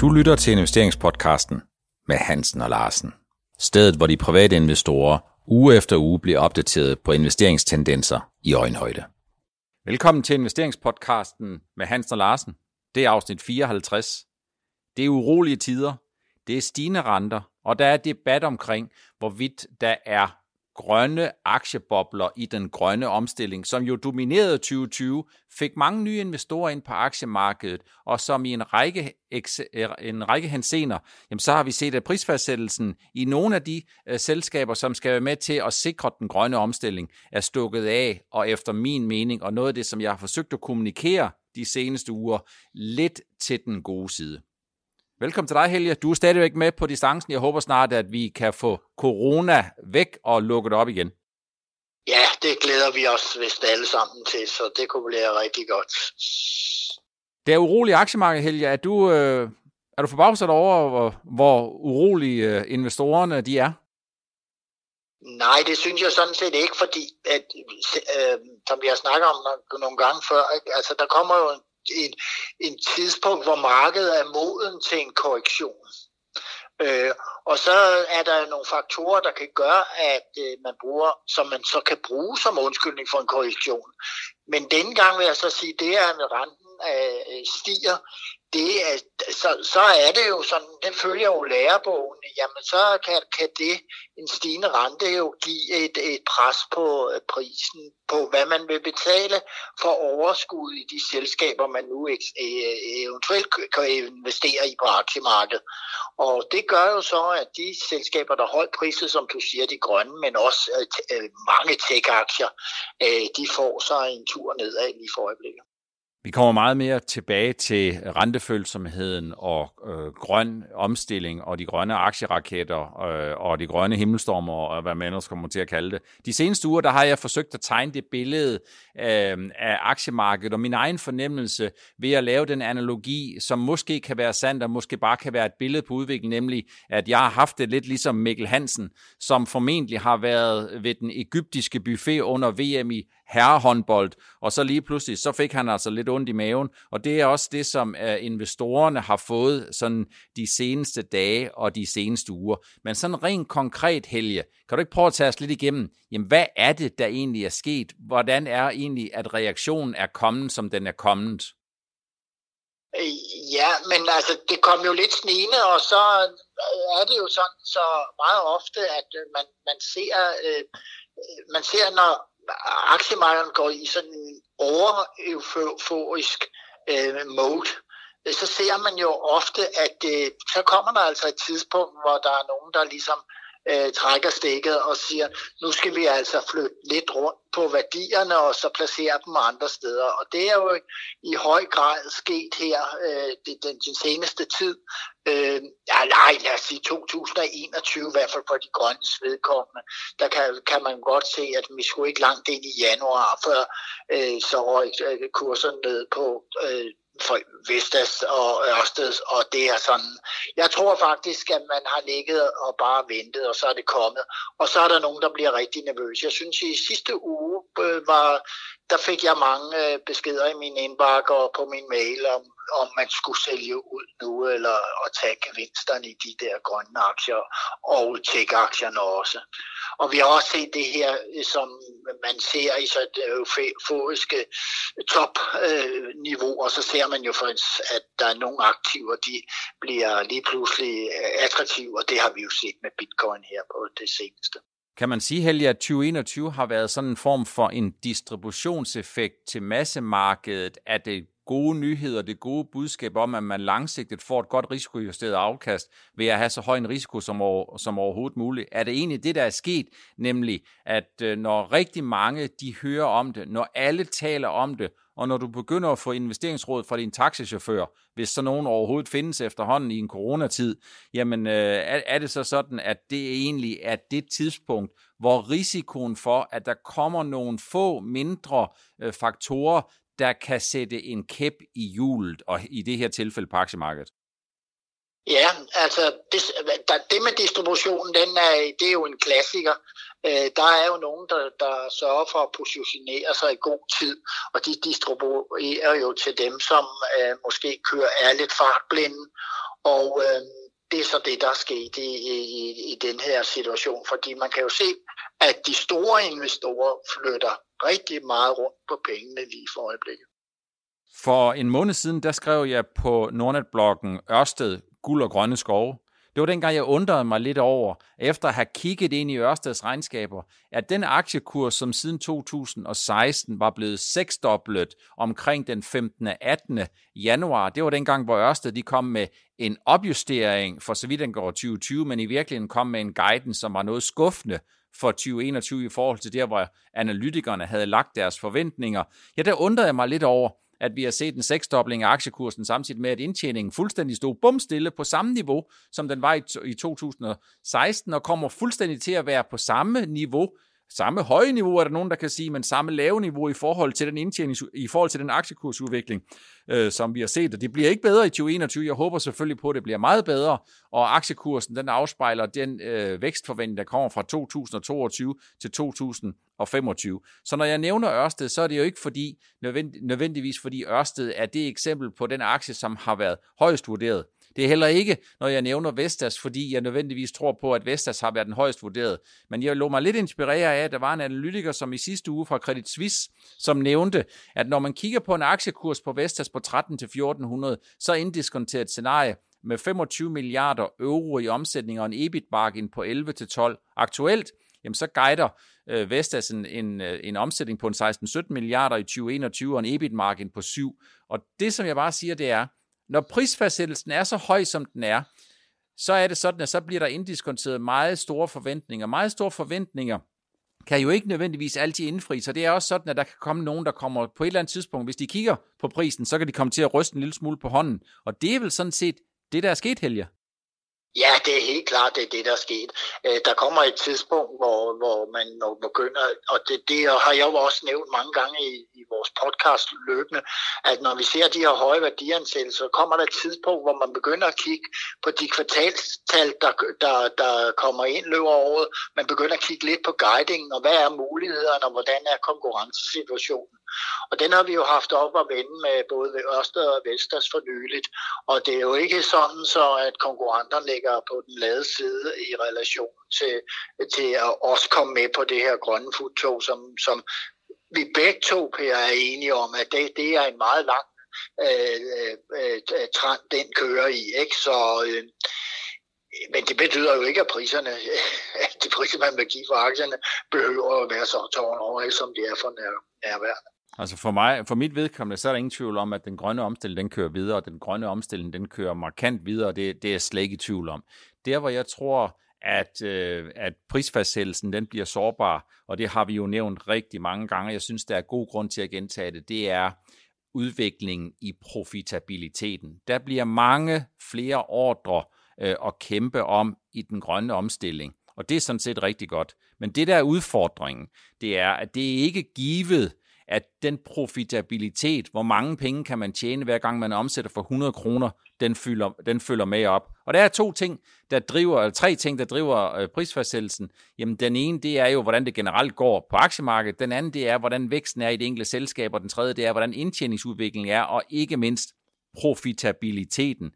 Du lytter til investeringspodcasten med Hansen og Larsen. Stedet, hvor de private investorer uge efter uge bliver opdateret på investeringstendenser i øjenhøjde. Velkommen til investeringspodcasten med Hansen og Larsen. Det er afsnit 54. Det er urolige tider, det er stigende renter, og der er debat omkring, hvorvidt der er grønne aktiebobler i den grønne omstilling, som jo dominerede 2020, fik mange nye investorer ind på aktiemarkedet, og som i en række, en række hensener, jamen så har vi set, at prisfastsættelsen i nogle af de uh, selskaber, som skal være med til at sikre den grønne omstilling, er stukket af, og efter min mening, og noget af det, som jeg har forsøgt at kommunikere de seneste uger, lidt til den gode side. Velkommen til dig, Helge. Du er stadigvæk med på distancen. Jeg håber snart, at vi kan få corona væk og lukke det op igen. Ja, det glæder vi os vist alle sammen til, så det kunne blive rigtig godt. Det er urolig aktiemarked, Helge. Er du, øh, er du forbavset over, hvor, hvor urolige øh, investorerne de er? Nej, det synes jeg sådan set ikke, fordi at, øh, som vi har snakket om nogle gange før, ikke? altså der kommer jo en, en tidspunkt, hvor markedet er moden til en korrektion. Øh, og så er der nogle faktorer, der kan gøre, at øh, man bruger, som man så kan bruge som undskyldning for en korrektion. Men denne gang vil jeg så sige, det er, at renten øh, stiger, det er, så, så er det jo sådan, den følger jo lærebogen, jamen så kan, kan det, en stigende rente jo give et, et pres på øh, prisen, på hvad man vil betale for overskud i de selskaber, man nu øh, eventuelt kan investere i på aktiemarkedet. Og det gør jo så, at de selskaber, der holdt priset, som du siger, de grønne, men også øh, mange tech-aktier, de får sig en tur nedad lige for øjeblikket. Vi kommer meget mere tilbage til rentefølsomheden og øh, grøn omstilling og de grønne aktieraketter øh, og de grønne himmelstormer og hvad man ellers kommer til at kalde det. De seneste uger, der har jeg forsøgt at tegne det billede øh, af aktiemarkedet og min egen fornemmelse ved at lave den analogi, som måske kan være sandt og måske bare kan være et billede på udvikling, nemlig at jeg har haft det lidt ligesom Mikkel Hansen, som formentlig har været ved den egyptiske buffet under VM i herrehåndbold, og så lige pludselig, så fik han altså lidt ondt i maven, og det er også det, som uh, investorerne har fået sådan de seneste dage og de seneste uger. Men sådan rent konkret, Helge, kan du ikke prøve at tage os lidt igennem, jamen hvad er det, der egentlig er sket? Hvordan er egentlig, at reaktionen er kommet, som den er kommet? Øh, ja, men altså, det kom jo lidt snigende, og så øh, er det jo sådan så meget ofte, at man, man ser, øh, man ser, når aktiemarkedet går i sådan en over-euforisk øh, mode, så ser man jo ofte, at øh, så kommer der altså et tidspunkt, hvor der er nogen, der ligesom øh, Øh, trækker stikket og siger, nu skal vi altså flytte lidt rundt på værdierne og så placere dem andre steder. Og det er jo i høj grad sket her øh, den, den seneste tid. Øh, ja, nej, lad os sige 2021, i hvert fald på de grønne vedkommende. Der kan, kan man godt se, at vi skulle ikke langt ind i januar, før øh, så røg øh, kurserne ned på øh, for Vestas og Ørsteds, og det er sådan, jeg tror faktisk, at man har ligget og bare ventet, og så er det kommet, og så er der nogen, der bliver rigtig nervøse. Jeg synes, at i sidste uge øh, var, der fik jeg mange øh, beskeder i min indbakke og på min mail om, om man skulle sælge ud nu, eller at tage gevinsterne i de der grønne aktier, og tech-aktierne også. Og vi har også set det her, som man ser i så euforiske topniveau, og så ser man jo for at der er nogle aktiver, de bliver lige pludselig attraktive, og det har vi jo set med bitcoin her på det seneste. Kan man sige, Helge, at 2021 har været sådan en form for en distributionseffekt til massemarkedet af det gode nyheder, det gode budskab om, at man langsigtet får et godt risikojusteret afkast ved at have så høj en risiko som, over, som overhovedet muligt. Er det egentlig det, der er sket, nemlig at øh, når rigtig mange de hører om det, når alle taler om det, og når du begynder at få investeringsråd fra din taxichauffør, hvis så nogen overhovedet findes efterhånden i en coronatid, jamen øh, er, er det så sådan, at det egentlig er det tidspunkt, hvor risikoen for, at der kommer nogle få mindre øh, faktorer, der kan sætte en kæp i hjulet, og i det her tilfælde på aktiemarkedet? Ja, altså det, det med distributionen, den er, det er jo en klassiker. Øh, der er jo nogen, der, der sørger for at positionere sig i god tid, og de distribuerer jo til dem, som øh, måske kører er lidt fartblinde, Og øh, det er så det, der er sket i, i, i den her situation, fordi man kan jo se, at de store investorer flytter rigtig meget rundt på pengene lige for øjeblikket. For en måned siden, der skrev jeg på Nordnet-bloggen Ørsted, guld og grønne skove. Det var dengang, jeg undrede mig lidt over, efter at have kigget ind i Ørsteds regnskaber, at den aktiekurs, som siden 2016 var blevet seksdoblet omkring den 15. 18. januar, det var dengang, hvor Ørsted de kom med en opjustering for så vidt den går 2020, men i virkeligheden kom med en guidance, som var noget skuffende for 2021 i forhold til der, hvor analytikerne havde lagt deres forventninger. Ja, der undrede jeg mig lidt over, at vi har set en seksdobling af aktiekursen, samtidig med, at indtjeningen fuldstændig stod bumstille på samme niveau, som den var i 2016, og kommer fuldstændig til at være på samme niveau samme høje niveau, er der nogen, der kan sige, men samme lave niveau i forhold til den indtjening, i forhold til den aktiekursudvikling, øh, som vi har set. Og det bliver ikke bedre i 2021. Jeg håber selvfølgelig på, at det bliver meget bedre, og aktiekursen den afspejler den øh, vækstforventning, der kommer fra 2022 til 2025. Så når jeg nævner Ørsted, så er det jo ikke fordi, nødvendigvis fordi Ørsted er det eksempel på den aktie, som har været højst vurderet. Det er heller ikke, når jeg nævner Vestas, fordi jeg nødvendigvis tror på, at Vestas har været den højst vurderet. Men jeg lå mig lidt inspirere af, at der var en analytiker, som i sidste uge fra Credit Suisse, som nævnte, at når man kigger på en aktiekurs på Vestas på 13-1400, så indiskonteret scenarie med 25 milliarder euro i omsætning og en EBIT-margin på 11-12 aktuelt, jamen så guider øh, Vestas en, en, øh, en omsætning på en 16-17 milliarder i 2021 og en EBIT-margin på 7. Og det, som jeg bare siger, det er, når prisfastsættelsen er så høj, som den er, så er det sådan, at så bliver der inddiskonteret meget store forventninger. Meget store forventninger kan jo ikke nødvendigvis altid indfri, så det er også sådan, at der kan komme nogen, der kommer på et eller andet tidspunkt, hvis de kigger på prisen, så kan de komme til at ryste en lille smule på hånden. Og det er vel sådan set det, der er sket, Helge. Ja, det er helt klart, det er det, der er sket. Øh, der kommer et tidspunkt, hvor, hvor man begynder, og det, det har jeg jo også nævnt mange gange i, i vores podcast løbende, at når vi ser de her høje værdiansættelser, så kommer der et tidspunkt, hvor man begynder at kigge på de kvartalstal, der, der, der kommer ind løber året. Man begynder at kigge lidt på guidingen, og hvad er mulighederne, og hvordan er konkurrencesituationen. Og den har vi jo haft op at vende med både Ørsted og Vestas for nyligt. Og det er jo ikke sådan, så at konkurrenterne ligger på den lade side i relation til, til at også komme med på det her grønne futtog, som, som vi begge to, Per, er enige om, at det, det er en meget lang øh, øh, øh trend, den kører i. Ikke? Så, øh, men det betyder jo ikke, at priserne, de priser, man vil give for aktierne, behøver at være så tårnhøje, som de er for nærværende. Altså for mig, for mit vedkommende, så er der ingen tvivl om, at den grønne omstilling, den kører videre, og den grønne omstilling, den kører markant videre, det, det er jeg slet ikke i tvivl om. Der, hvor jeg tror, at, øh, at prisfastsættelsen den bliver sårbar, og det har vi jo nævnt rigtig mange gange, jeg synes, der er god grund til at gentage det, det er udviklingen i profitabiliteten. Der bliver mange flere ordre øh, at kæmpe om i den grønne omstilling, og det er sådan set rigtig godt. Men det der er udfordringen, det er, at det er ikke givet, at den profitabilitet, hvor mange penge kan man tjene, hver gang man omsætter for 100 kroner, den fylder, den følger med op. Og der er to ting, der driver, eller tre ting, der driver øh, prisfastsættelsen. Jamen, den ene, det er jo, hvordan det generelt går på aktiemarkedet. Den anden, det er, hvordan væksten er i det enkelte selskab. Og den tredje, det er, hvordan indtjeningsudviklingen er, og ikke mindst profitabiliteten.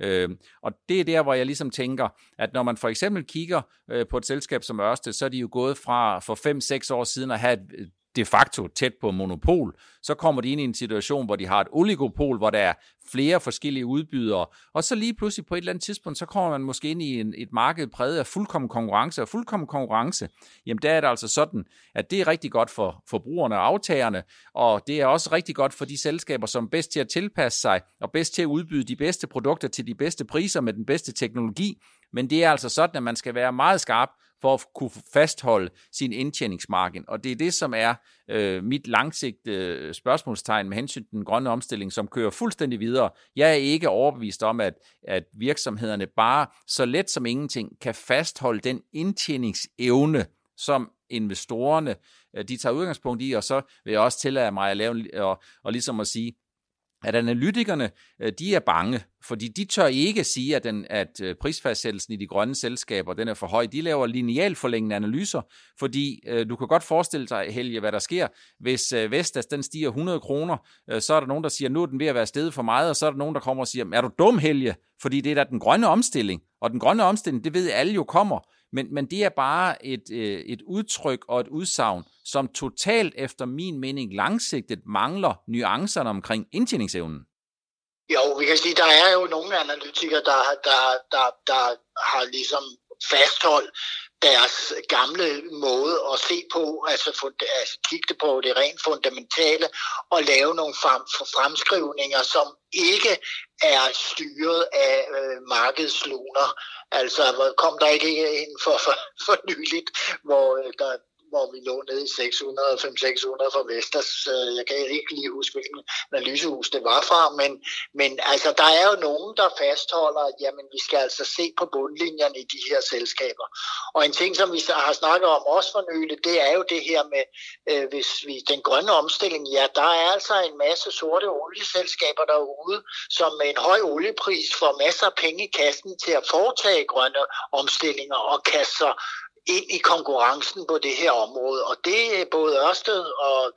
Øh, og det er der, hvor jeg ligesom tænker, at når man for eksempel kigger øh, på et selskab som Ørsted, så er de jo gået fra for 5-6 år siden at have et de facto tæt på monopol, så kommer de ind i en situation, hvor de har et oligopol, hvor der er flere forskellige udbydere, og så lige pludselig på et eller andet tidspunkt, så kommer man måske ind i en, et marked præget af fuldkommen konkurrence, og fuldkommen konkurrence, jamen der er det altså sådan, at det er rigtig godt for forbrugerne og aftagerne, og det er også rigtig godt for de selskaber, som er bedst til at tilpasse sig, og bedst til at udbyde de bedste produkter til de bedste priser med den bedste teknologi, men det er altså sådan, at man skal være meget skarp for at kunne fastholde sin indtjeningsmargin. Og det er det, som er øh, mit langsigtede øh, spørgsmålstegn med hensyn til den grønne omstilling, som kører fuldstændig videre. Jeg er ikke overbevist om, at, at virksomhederne bare så let som ingenting kan fastholde den indtjeningsevne, som investorerne øh, de tager udgangspunkt i, og så vil jeg også tillade mig at lave og, og ligesom at sige, at analytikerne øh, de er bange, fordi de tør ikke sige, at, den, at øh, prisfastsættelsen i de grønne selskaber den er for høj. De laver linealforlængende analyser, fordi øh, du kan godt forestille dig, Helge, hvad der sker, hvis øh, Vestas den stiger 100 kroner, øh, så er der nogen, der siger, nu er den ved at være stedet for meget, og så er der nogen, der kommer og siger, er du dum, Helge? Fordi det er da den grønne omstilling, og den grønne omstilling, det ved alle jo kommer, men, men det er bare et, øh, et udtryk og et udsagn, som totalt efter min mening langsigtet mangler nuancerne omkring indtjeningsevnen. Jo, vi kan sige, der er jo nogle analytikere, der, der, der, der har ligesom fastholdt deres gamle måde at se på, altså, fund, altså kigge på det rent fundamentale og lave nogle frem, fremskrivninger, som ikke er styret af øh, markedsluner. Altså kom der ikke ind for, for, for nyligt, hvor øh, der hvor vi lå nede i 600, 500-600 for Vesters. Jeg kan ikke lige huske, hvilken analysehus det var fra, men, men altså, der er jo nogen, der fastholder, at jamen, vi skal altså se på bundlinjerne i de her selskaber. Og en ting, som vi har snakket om også for nylig, det er jo det her med, øh, hvis vi den grønne omstilling, ja, der er altså en masse sorte olieselskaber derude, som med en høj oliepris får masser af penge i kassen til at foretage grønne omstillinger og kasser ind i konkurrencen på det her område. Og det er både Ørsted og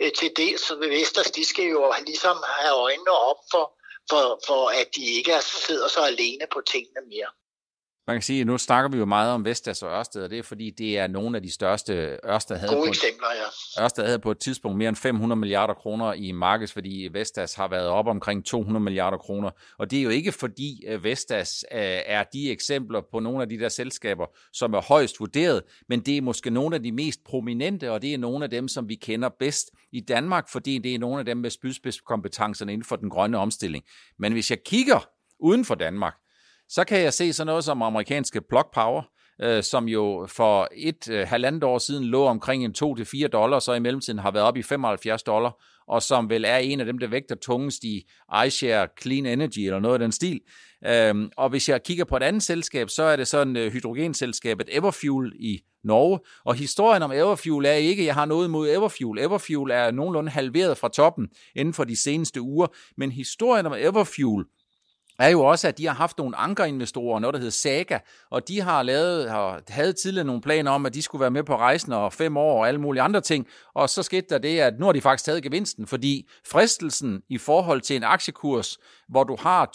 øh, til dels Vesters, de skal jo ligesom have øjnene op for, for, for at de ikke sidder så alene på tingene mere. Man kan sige, at nu snakker vi jo meget om Vestas og Ørsted, og det er fordi, det er nogle af de største Ørsted havde Gode på, eksempler, ja. Ørsted havde på et tidspunkt mere end 500 milliarder kroner i markedsværdi. Vestas har været op omkring 200 milliarder kroner, og det er jo ikke fordi Vestas er de eksempler på nogle af de der selskaber, som er højst vurderet, men det er måske nogle af de mest prominente, og det er nogle af dem, som vi kender bedst i Danmark, fordi det er nogle af dem med spydspidskompetencerne inden for den grønne omstilling. Men hvis jeg kigger uden for Danmark, så kan jeg se sådan noget som amerikanske Plug Power, øh, som jo for et øh, halvandet år siden lå omkring en 2-4 dollar, så i mellemtiden har været op i 75 dollar, og som vel er en af dem, der vægter tungest i iShare Clean Energy eller noget af den stil. Øhm, og hvis jeg kigger på et andet selskab, så er det sådan øh, hydrogenselskabet Everfuel i Norge. Og historien om Everfuel er ikke, at jeg har noget imod Everfuel. Everfuel er nogenlunde halveret fra toppen inden for de seneste uger. Men historien om Everfuel er jo også, at de har haft nogle ankerinvestorer, noget der hedder Saga, og de har lavet, har, havde tidligere nogle planer om, at de skulle være med på rejsen og fem år og alle mulige andre ting, og så skete der det, at nu har de faktisk taget gevinsten, fordi fristelsen i forhold til en aktiekurs, hvor du har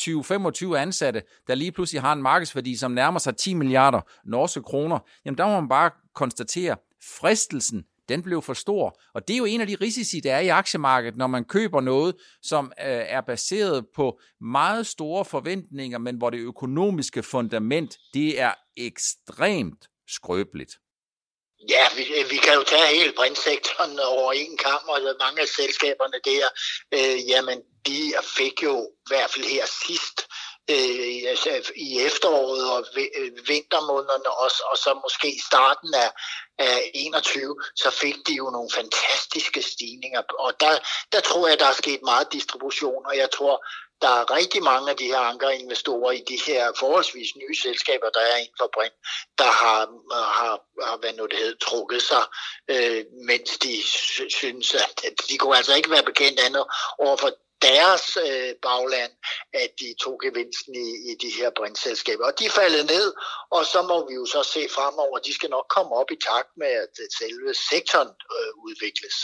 20-25 ansatte, der lige pludselig har en markedsværdi, som nærmer sig 10 milliarder norske kroner, jamen der må man bare konstatere, fristelsen den blev for stor. Og det er jo en af de risici, der er i aktiemarkedet, når man køber noget, som øh, er baseret på meget store forventninger, men hvor det økonomiske fundament, det er ekstremt skrøbeligt. Ja, vi, vi kan jo tage hele brintsektoren over en kamp, og mange af selskaberne der, øh, jamen de fik jo i hvert fald her sidst øh, altså, i efteråret og øh, vintermånederne også, og så måske starten af, af 21, så fik de jo nogle fantastiske stigninger. Og der, der tror jeg, der er sket meget distribution, og jeg tror, der er rigtig mange af de her ankerinvestorer i de her forholdsvis nye selskaber, der er inden for Brint, der har, øh, har, har hvad nu det hedder, trukket sig, øh, mens de synes, at de kunne altså ikke være bekendt andet over for deres øh, bagland, at de tog gevinsten i, i de her brintselskaber. Og de faldet ned, og så må vi jo så se fremover, de skal nok komme op i takt med, at øh, selve sektoren øh, udvikles.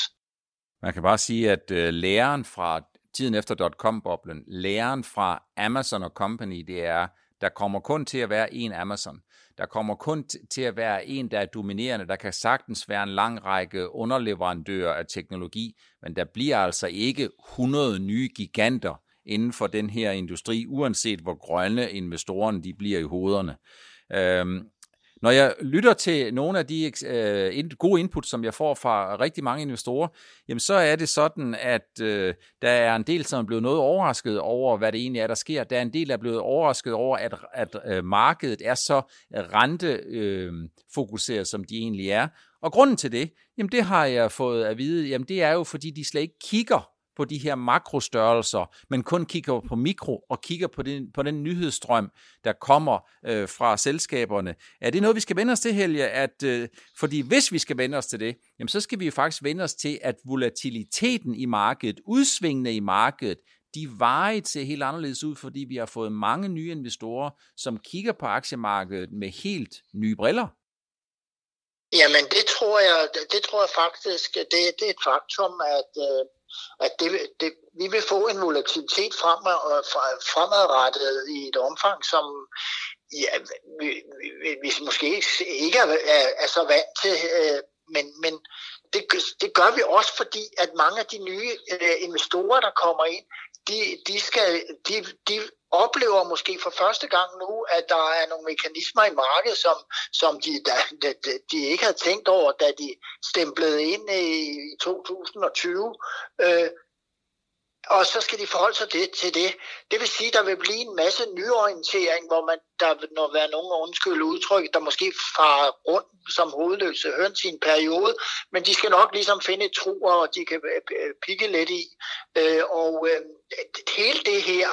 Man kan bare sige, at øh, læren fra tiden efter dot-com-boblen, læren fra Amazon og Company, det er, der kommer kun til at være en Amazon. Der kommer kun til at være en, der er dominerende. Der kan sagtens være en lang række underleverandører af teknologi, men der bliver altså ikke 100 nye giganter inden for den her industri, uanset hvor grønne investorerne de bliver i hovederne. Øhm, når jeg lytter til nogle af de øh, gode input, som jeg får fra rigtig mange investorer, jamen så er det sådan, at øh, der er en del, som er blevet noget overrasket over, hvad det egentlig er, der sker. Der er en del, der er blevet overrasket over, at, at øh, markedet er så rentefokuseret, øh, som de egentlig er. Og grunden til det, jamen det har jeg fået at vide, jamen det er jo, fordi de slet ikke kigger på de her makrostørrelser, men kun kigger på mikro og kigger på den, på den nyhedsstrøm, der kommer øh, fra selskaberne. Er det noget, vi skal vende os til, Helge? At, øh, fordi hvis vi skal vende os til det, jamen, så skal vi jo faktisk vende os til, at volatiliteten i markedet, udsvingene i markedet, de varigt ser helt anderledes ud, fordi vi har fået mange nye investorer, som kigger på aktiemarkedet med helt nye briller. Jamen, det tror jeg, det tror jeg faktisk, det, det er et faktum, at, øh, at det, det, vi vil få en volatilitet fremad, fremadrettet i et omfang, som ja, vi, vi, vi måske ikke er, er, er så vant til, øh, men, men det, det gør vi også, fordi at mange af de nye øh, investorer, der kommer ind, de, de, skal, de, de oplever måske for første gang nu, at der er nogle mekanismer i markedet, som, som de, da, de, de ikke havde tænkt over, da de stemplede ind i 2020. Øh, og så skal de forholde sig det, til det. Det vil sige, at der vil blive en masse nyorientering, hvor man, der vil når være nogen undskyld udtryk, der måske far rundt som hovedløse høns i en periode, men de skal nok ligesom finde et tro, og de kan øh, øh, pikke lidt i. Øh, og øh, hele det her,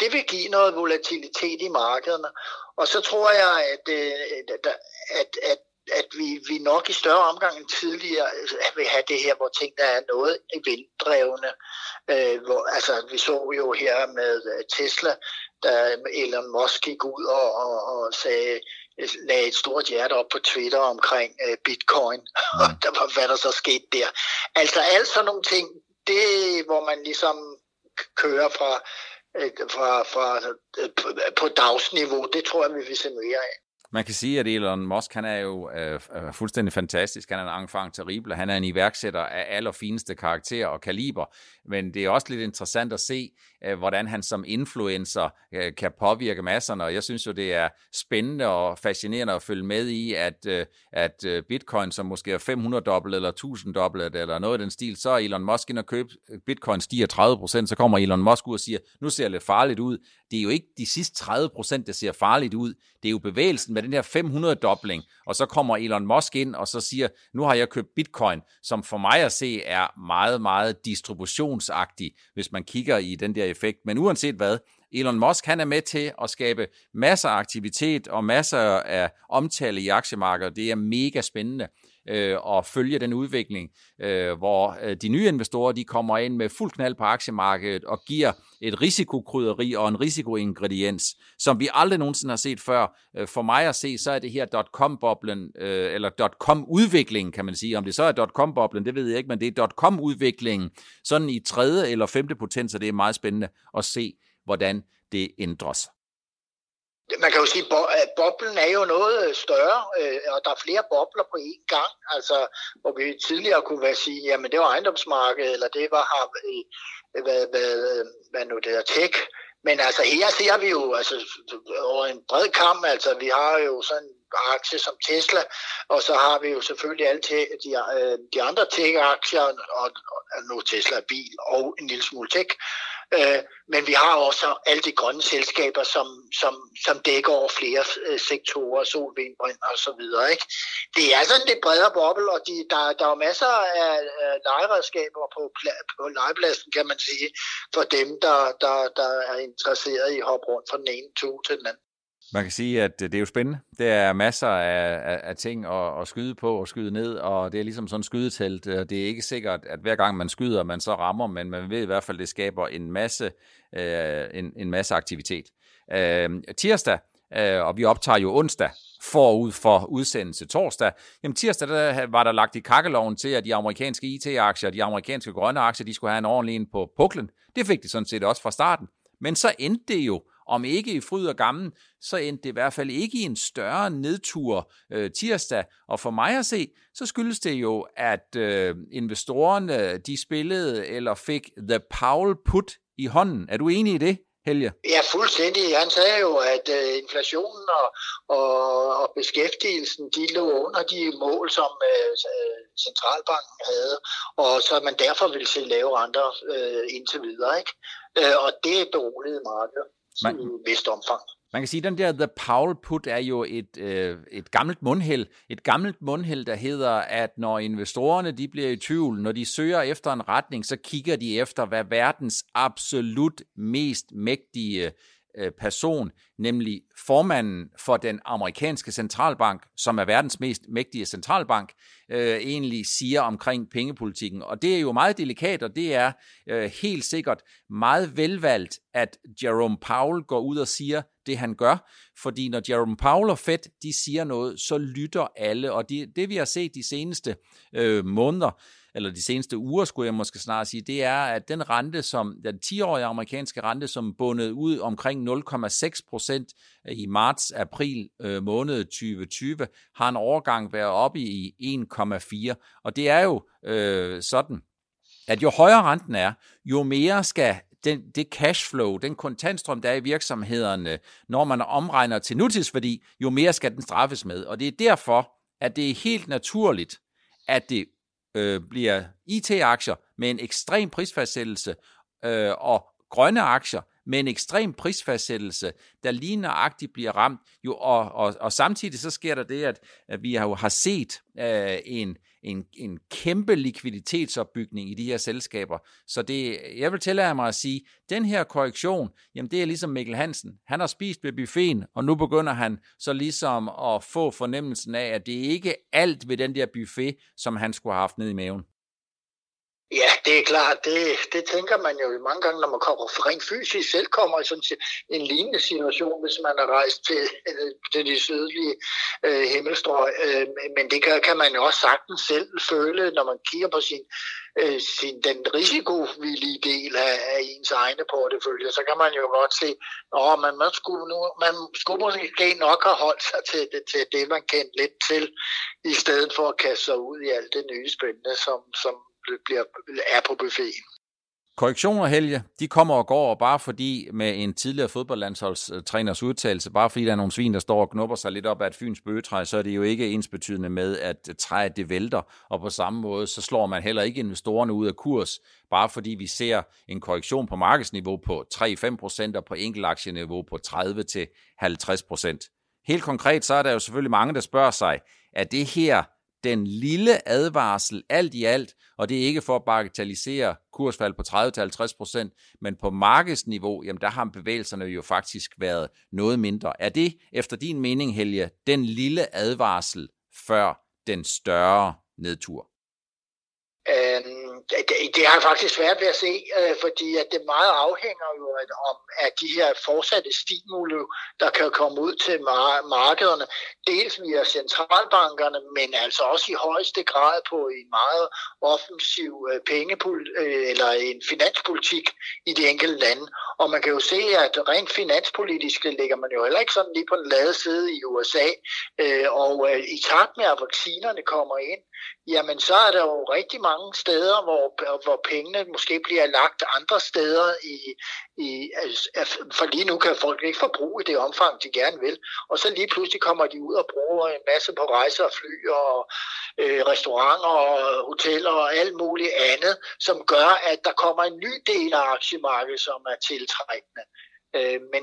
det vil give noget volatilitet i markederne. Og så tror jeg, at, øh, at, at at vi, vi nok i større omgang end tidligere vil have det her, hvor ting der er noget eventrevne. Øh, hvor, altså, vi så jo her med øh, Tesla, da Elon Musk gik ud og, og, og sagde, lagde et stort hjerte op på Twitter omkring øh, bitcoin, mm. og der var, hvad der så skete der. Altså alt sådan nogle ting, det hvor man ligesom kører fra, øh, fra, fra øh, på dagsniveau, det tror jeg, vi vil se mere af. Man kan sige, at Elon Musk han er jo øh, øh, fuldstændig fantastisk. Han er en enfant terrible. Han er en iværksætter af allerfineste karakter og kaliber. Men det er også lidt interessant at se, øh, hvordan han som influencer øh, kan påvirke masserne. Og jeg synes jo, det er spændende og fascinerende at følge med i, at, øh, at bitcoin, som måske er 500 dobbelt eller 1000 dobbelt eller noget af den stil, så er Elon Musk ind og købe bitcoin stiger 30% så kommer Elon Musk ud og siger, nu ser det lidt farligt ud. Det er jo ikke de sidste 30% der ser farligt ud. Det er jo bevægelsen med den her 500-dobling, og så kommer Elon Musk ind og så siger, nu har jeg købt bitcoin, som for mig at se er meget, meget distribution inflationsagtig, hvis man kigger i den der effekt. Men uanset hvad, Elon Musk han er med til at skabe masser af aktivitet og masser af omtale i aktiemarkedet. Det er mega spændende øh, og følge den udvikling, øh, hvor øh, de nye investorer de kommer ind med fuld knald på aktiemarkedet og giver et risikokrydderi og en risikoingrediens, som vi aldrig nogensinde har set før. Øh, for mig at se, så er det her dot-com-boblen, øh, eller dot-com-udviklingen, kan man sige. Om det så er dot-com-boblen, det ved jeg ikke, men det er dot-com-udviklingen, sådan i tredje eller femte potens, og det er meget spændende at se, hvordan det ændres man kan jo sige, at øh, boblen er jo noget øh, større, øh, og der er flere bobler på én gang. Altså, hvor vi tidligere kunne være sige, jamen det var ejendomsmarkedet, eller det var hvad, hvad, hvad nu det er, tech. Men altså her ser vi jo altså, over en bred kamp, altså vi har jo sådan en aktie som Tesla, og så har vi jo selvfølgelig alle te, de, de andre tech-aktier, og, og nu Tesla bil og en lille smule tech. Øh, men vi har også alle de grønne selskaber, som, som, som dækker over flere øh, sektorer, sol, vind, og så videre. Ikke? Det er sådan lidt bredere boble, og de, der, der er masser af øh, legeredskaber på, på legepladsen, kan man sige, for dem, der, der, der er interesseret i at hoppe rundt fra den ene tog til den anden. Man kan sige, at øh, det er jo spændende. Der er masser af, af, af ting at, at skyde på og skyde ned, og det er ligesom sådan en skydetelt. Det er ikke sikkert, at hver gang man skyder, man så rammer, men man ved i hvert fald, at det skaber en masse, øh, en, en masse aktivitet. Øh, tirsdag, øh, og vi optager jo onsdag forud for udsendelse torsdag. Jamen tirsdag der var der lagt i kakkeloven til, at de amerikanske IT-aktier, de amerikanske grønne aktier, de skulle have en ordentlig en på puklen. Det fik de sådan set også fra starten. Men så endte det jo om ikke i fryd og gammel, så endte det i hvert fald ikke i en større nedtur øh, tirsdag. Og for mig at se, så skyldes det jo, at øh, investorerne de spillede eller fik The Powell put i hånden. Er du enig i det? Helge? Ja, fuldstændig. Han sagde jo, at uh, inflationen og, og, og beskæftigelsen, de lå under de mål, som uh, centralbanken havde, og så man derfor ville se lave renter uh, indtil videre. Ikke? Uh, og det beroligede markedet man, vist omfang. Man kan sige, at den der The Powell Put er jo et, øh, et gammelt mundhæld. Et gammelt mundhæld, der hedder, at når investorerne de bliver i tvivl, når de søger efter en retning, så kigger de efter, hvad verdens absolut mest mægtige Øh, person, nemlig formanden for den amerikanske centralbank, som er verdens mest mægtige centralbank, øh, egentlig siger omkring pengepolitikken. Og det er jo meget delikat, og det er øh, helt sikkert meget velvalgt, at Jerome Powell går ud og siger det, han gør. Fordi når Jerome Powell og Fed de siger noget, så lytter alle. Og det, det vi har set de seneste øh, måneder, eller de seneste uger, skulle jeg måske snart sige, det er, at den rente, som den 10-årige amerikanske rente, som bundet ud omkring 0,6 procent øh, i marts-april øh, måned 2020, har en overgang været oppe i 1,4. Og det er jo øh, sådan, at jo højere renten er, jo mere skal den, det cashflow, den kontantstrøm, der er i virksomhederne, når man omregner til nutidsværdi, jo mere skal den straffes med. Og det er derfor, at det er helt naturligt, at det øh, bliver IT-aktier med en ekstrem prisfastsættelse øh, og grønne aktier med en ekstrem prisfastsættelse, der lige nøjagtigt bliver ramt. Jo, og, og, og samtidig så sker der det, at, at vi har, har set øh, en, en, en kæmpe likviditetsopbygning i de her selskaber. Så det, jeg vil tillade mig at sige, den her korrektion, jamen det er ligesom Mikkel Hansen. Han har spist ved buffeten, og nu begynder han så ligesom at få fornemmelsen af, at det ikke er alt ved den der buffet, som han skulle have haft ned i maven. Ja, det er klart. Det, det tænker man jo mange gange, når man kommer for rent fysisk selv kommer i sådan en lignende situation, hvis man har rejst til, til de sydlige øh, himmelstrøg. Øh, men det kan, kan man jo også sagtens selv føle, når man kigger på sin, øh, sin, den risikovillige del af, af ens egne portefølje, så kan man jo godt se, at man, man, skulle nu, man skulle måske nok have holdt sig til det, til det, man kendte lidt til, i stedet for at kaste sig ud i alt det nye spændende, som, som bliver, er på buffeten. Korrektioner, Helge, de kommer og går, bare fordi med en tidligere fodboldlandsholdstræners udtalelse, bare fordi der er nogle svin, der står og knupper sig lidt op af et fyns bøgetræ, så er det jo ikke ensbetydende med, at træet det vælter, og på samme måde, så slår man heller ikke investorerne ud af kurs, bare fordi vi ser en korrektion på markedsniveau på 3-5% og på enkeltaktieniveau på 30-50%. Helt konkret, så er der jo selvfølgelig mange, der spørger sig, er det her den lille advarsel alt i alt, og det er ikke for at bagatellisere kursfald på 30-50%, men på markedsniveau, jamen der har bevægelserne jo faktisk været noget mindre. Er det efter din mening, Helge, den lille advarsel før den større nedtur? Det, det har jeg faktisk svært ved at se, øh, fordi at det meget afhænger jo om at de her fortsatte stimuli, der kan komme ud til mar- markederne, dels via centralbankerne, men altså også i højeste grad på en meget offensiv øh, pengepol- øh, eller en finanspolitik i de enkelte lande. Og man kan jo se, at rent finanspolitisk ligger man jo heller ikke sådan lige på den lade side i USA, øh, og øh, i takt med, at vaccinerne kommer ind, jamen så er der jo rigtig mange steder, hvor, hvor pengene måske bliver lagt andre steder i, i, altså, for lige nu kan folk ikke forbruge i det omfang, de gerne vil. Og så lige pludselig kommer de ud og bruger en masse på rejser og fly og øh, restauranter og hoteller og alt muligt andet, som gør, at der kommer en ny del af aktiemarkedet, som er tiltrækkende. Øh, men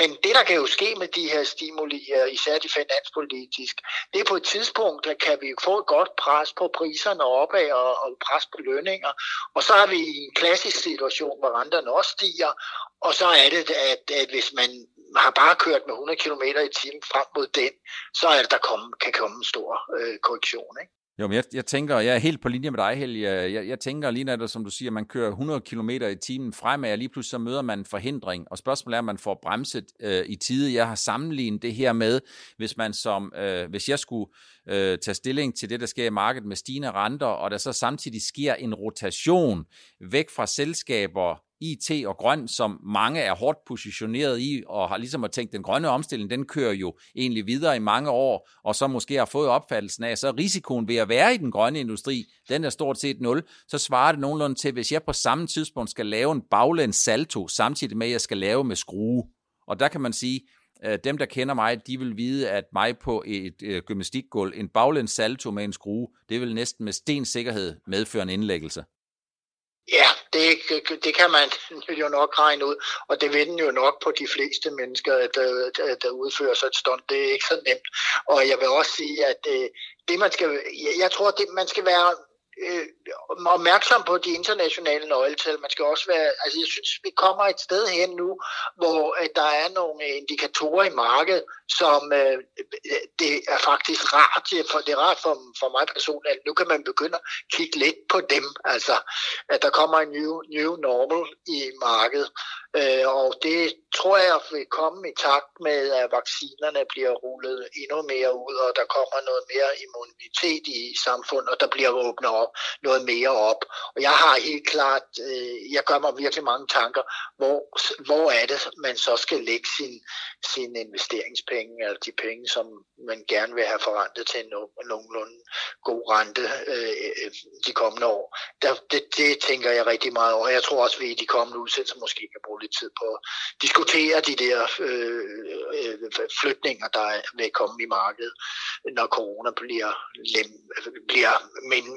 men det, der kan jo ske med de her stimuli, især de finanspolitisk, det er på et tidspunkt, der kan vi få et godt pres på priserne opad og, og pres på lønninger. Og så har vi en klassisk situation, hvor renterne også stiger, og så er det, at, at hvis man har bare kørt med 100 km i timen frem mod den, så er det, der komme, kan komme en stor øh, korrektion. Ikke? Jo, men jeg, jeg tænker, jeg er helt på linje med dig, Helge. Jeg, jeg, jeg tænker lige netop, som du siger, man kører 100 km i timen fremad, og lige pludselig så møder man en forhindring, og spørgsmålet er, om man får bremset øh, i tide. Jeg har sammenlignet det her med, hvis man som, øh, hvis jeg skulle øh, tage stilling til det, der sker i markedet med stigende renter, og der så samtidig sker en rotation væk fra selskaber, IT og grøn, som mange er hårdt positioneret i, og har ligesom at tænkt, den grønne omstilling, den kører jo egentlig videre i mange år, og så måske har fået opfattelsen af, så risikoen ved at være i den grønne industri, den er stort set nul, så svarer det nogenlunde til, hvis jeg på samme tidspunkt skal lave en baglæns salto, samtidig med, at jeg skal lave med skrue. Og der kan man sige, øh, dem, der kender mig, de vil vide, at mig på et øh, gymnastikgulv, en baglæns salto med en skrue, det vil næsten med sten sikkerhed medføre en indlæggelse. Ja, det, det kan man jo nok regne ud, og det ved den jo nok på de fleste mennesker, der, der, der udfører sig et stund. Det er ikke så nemt. Og jeg vil også sige, at det, det man skal, jeg tror, det, man skal være øh, opmærksom på de internationale nøgletal. Man skal også være, altså jeg synes, vi kommer et sted hen nu, hvor at der er nogle indikatorer i markedet, som øh, det er faktisk rart, for, det er rart for, for mig personligt, at nu kan man begynde at kigge lidt på dem, altså at der kommer en new, new normal i markedet. Øh, og det tror jeg vil komme i takt med, at vaccinerne bliver rullet endnu mere ud, og der kommer noget mere immunitet i samfundet, og der bliver åbnet op noget mere op. Og jeg har helt klart, øh, jeg gør mig virkelig mange tanker, hvor, hvor er det, man så skal lægge sin, sin investeringspenge, eller de penge, som man gerne vil have forrentet til en nogenlunde god rente øh, øh, de kommende år. Der, det, det tænker jeg rigtig meget over. Jeg tror også, at vi i de kommende udsendelser måske kan bruge lidt tid på at diskutere de der øh, øh, flytninger, der vil komme i markedet, når corona bliver, lem, bliver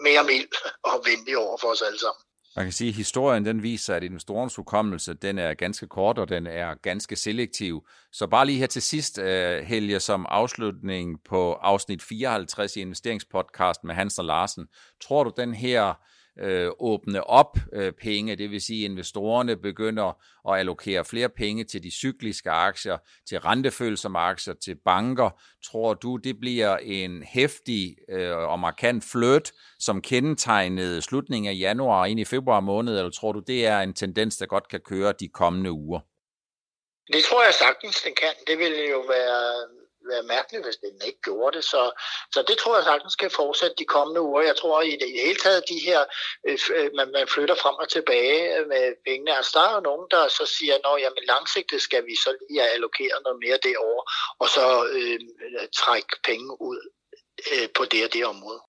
mere mild og venlig over for os alle sammen. Man kan sige, at historien den viser, at investorens hukommelse den er ganske kort, og den er ganske selektiv. Så bare lige her til sidst, øh, Helge, som afslutning på afsnit 54 i investeringspodcast med Hans og Larsen. Tror du, den her øh, åbne op øh, penge, det vil sige, at investorerne begynder at allokere flere penge til de cykliske aktier, til rentefølsomme aktier, til banker. Tror du, det bliver en hæftig øh, og markant flirt, som kendetegnede slutningen af januar ind i februar måned, eller tror du, det er en tendens, der godt kan køre de kommende uger? Det tror jeg sagtens, den kan. Det ville jo være være mærkeligt, hvis den ikke gjorde det. Så, så det tror jeg sagtens kan fortsætte de kommende uger. Jeg tror i det, i det hele taget, de her, øh, øh man, man flytter frem og tilbage med pengene. Altså, der er jo nogen, der så siger, at jamen, langsigtet skal vi så lige allokere noget mere derover og så øh, trække penge ud øh, på det og det område.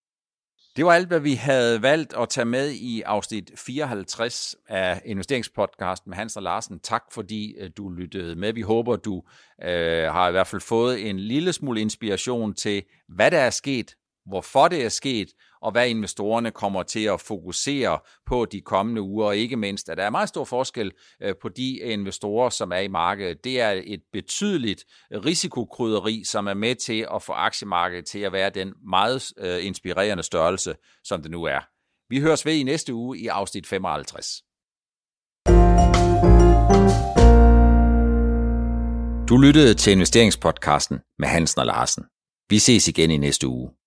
Det var alt, hvad vi havde valgt at tage med i afsnit 54 af investeringspodcasten med Hans og Larsen. Tak fordi øh, du lyttede med. Vi håber, du øh, har i hvert fald fået en lille smule inspiration til, hvad der er sket, hvorfor det er sket, og hvad investorerne kommer til at fokusere på de kommende uger, og ikke mindst, at der er meget stor forskel øh, på de investorer, som er i markedet. Det er et betydeligt risikokrydderi, som er med til at få aktiemarkedet til at være den meget øh, inspirerende størrelse, som det nu er. Vi høres ved i næste uge i afsnit 55. Du lyttede til investeringspodcasten med Hansen og Larsen. Vi ses igen i næste uge.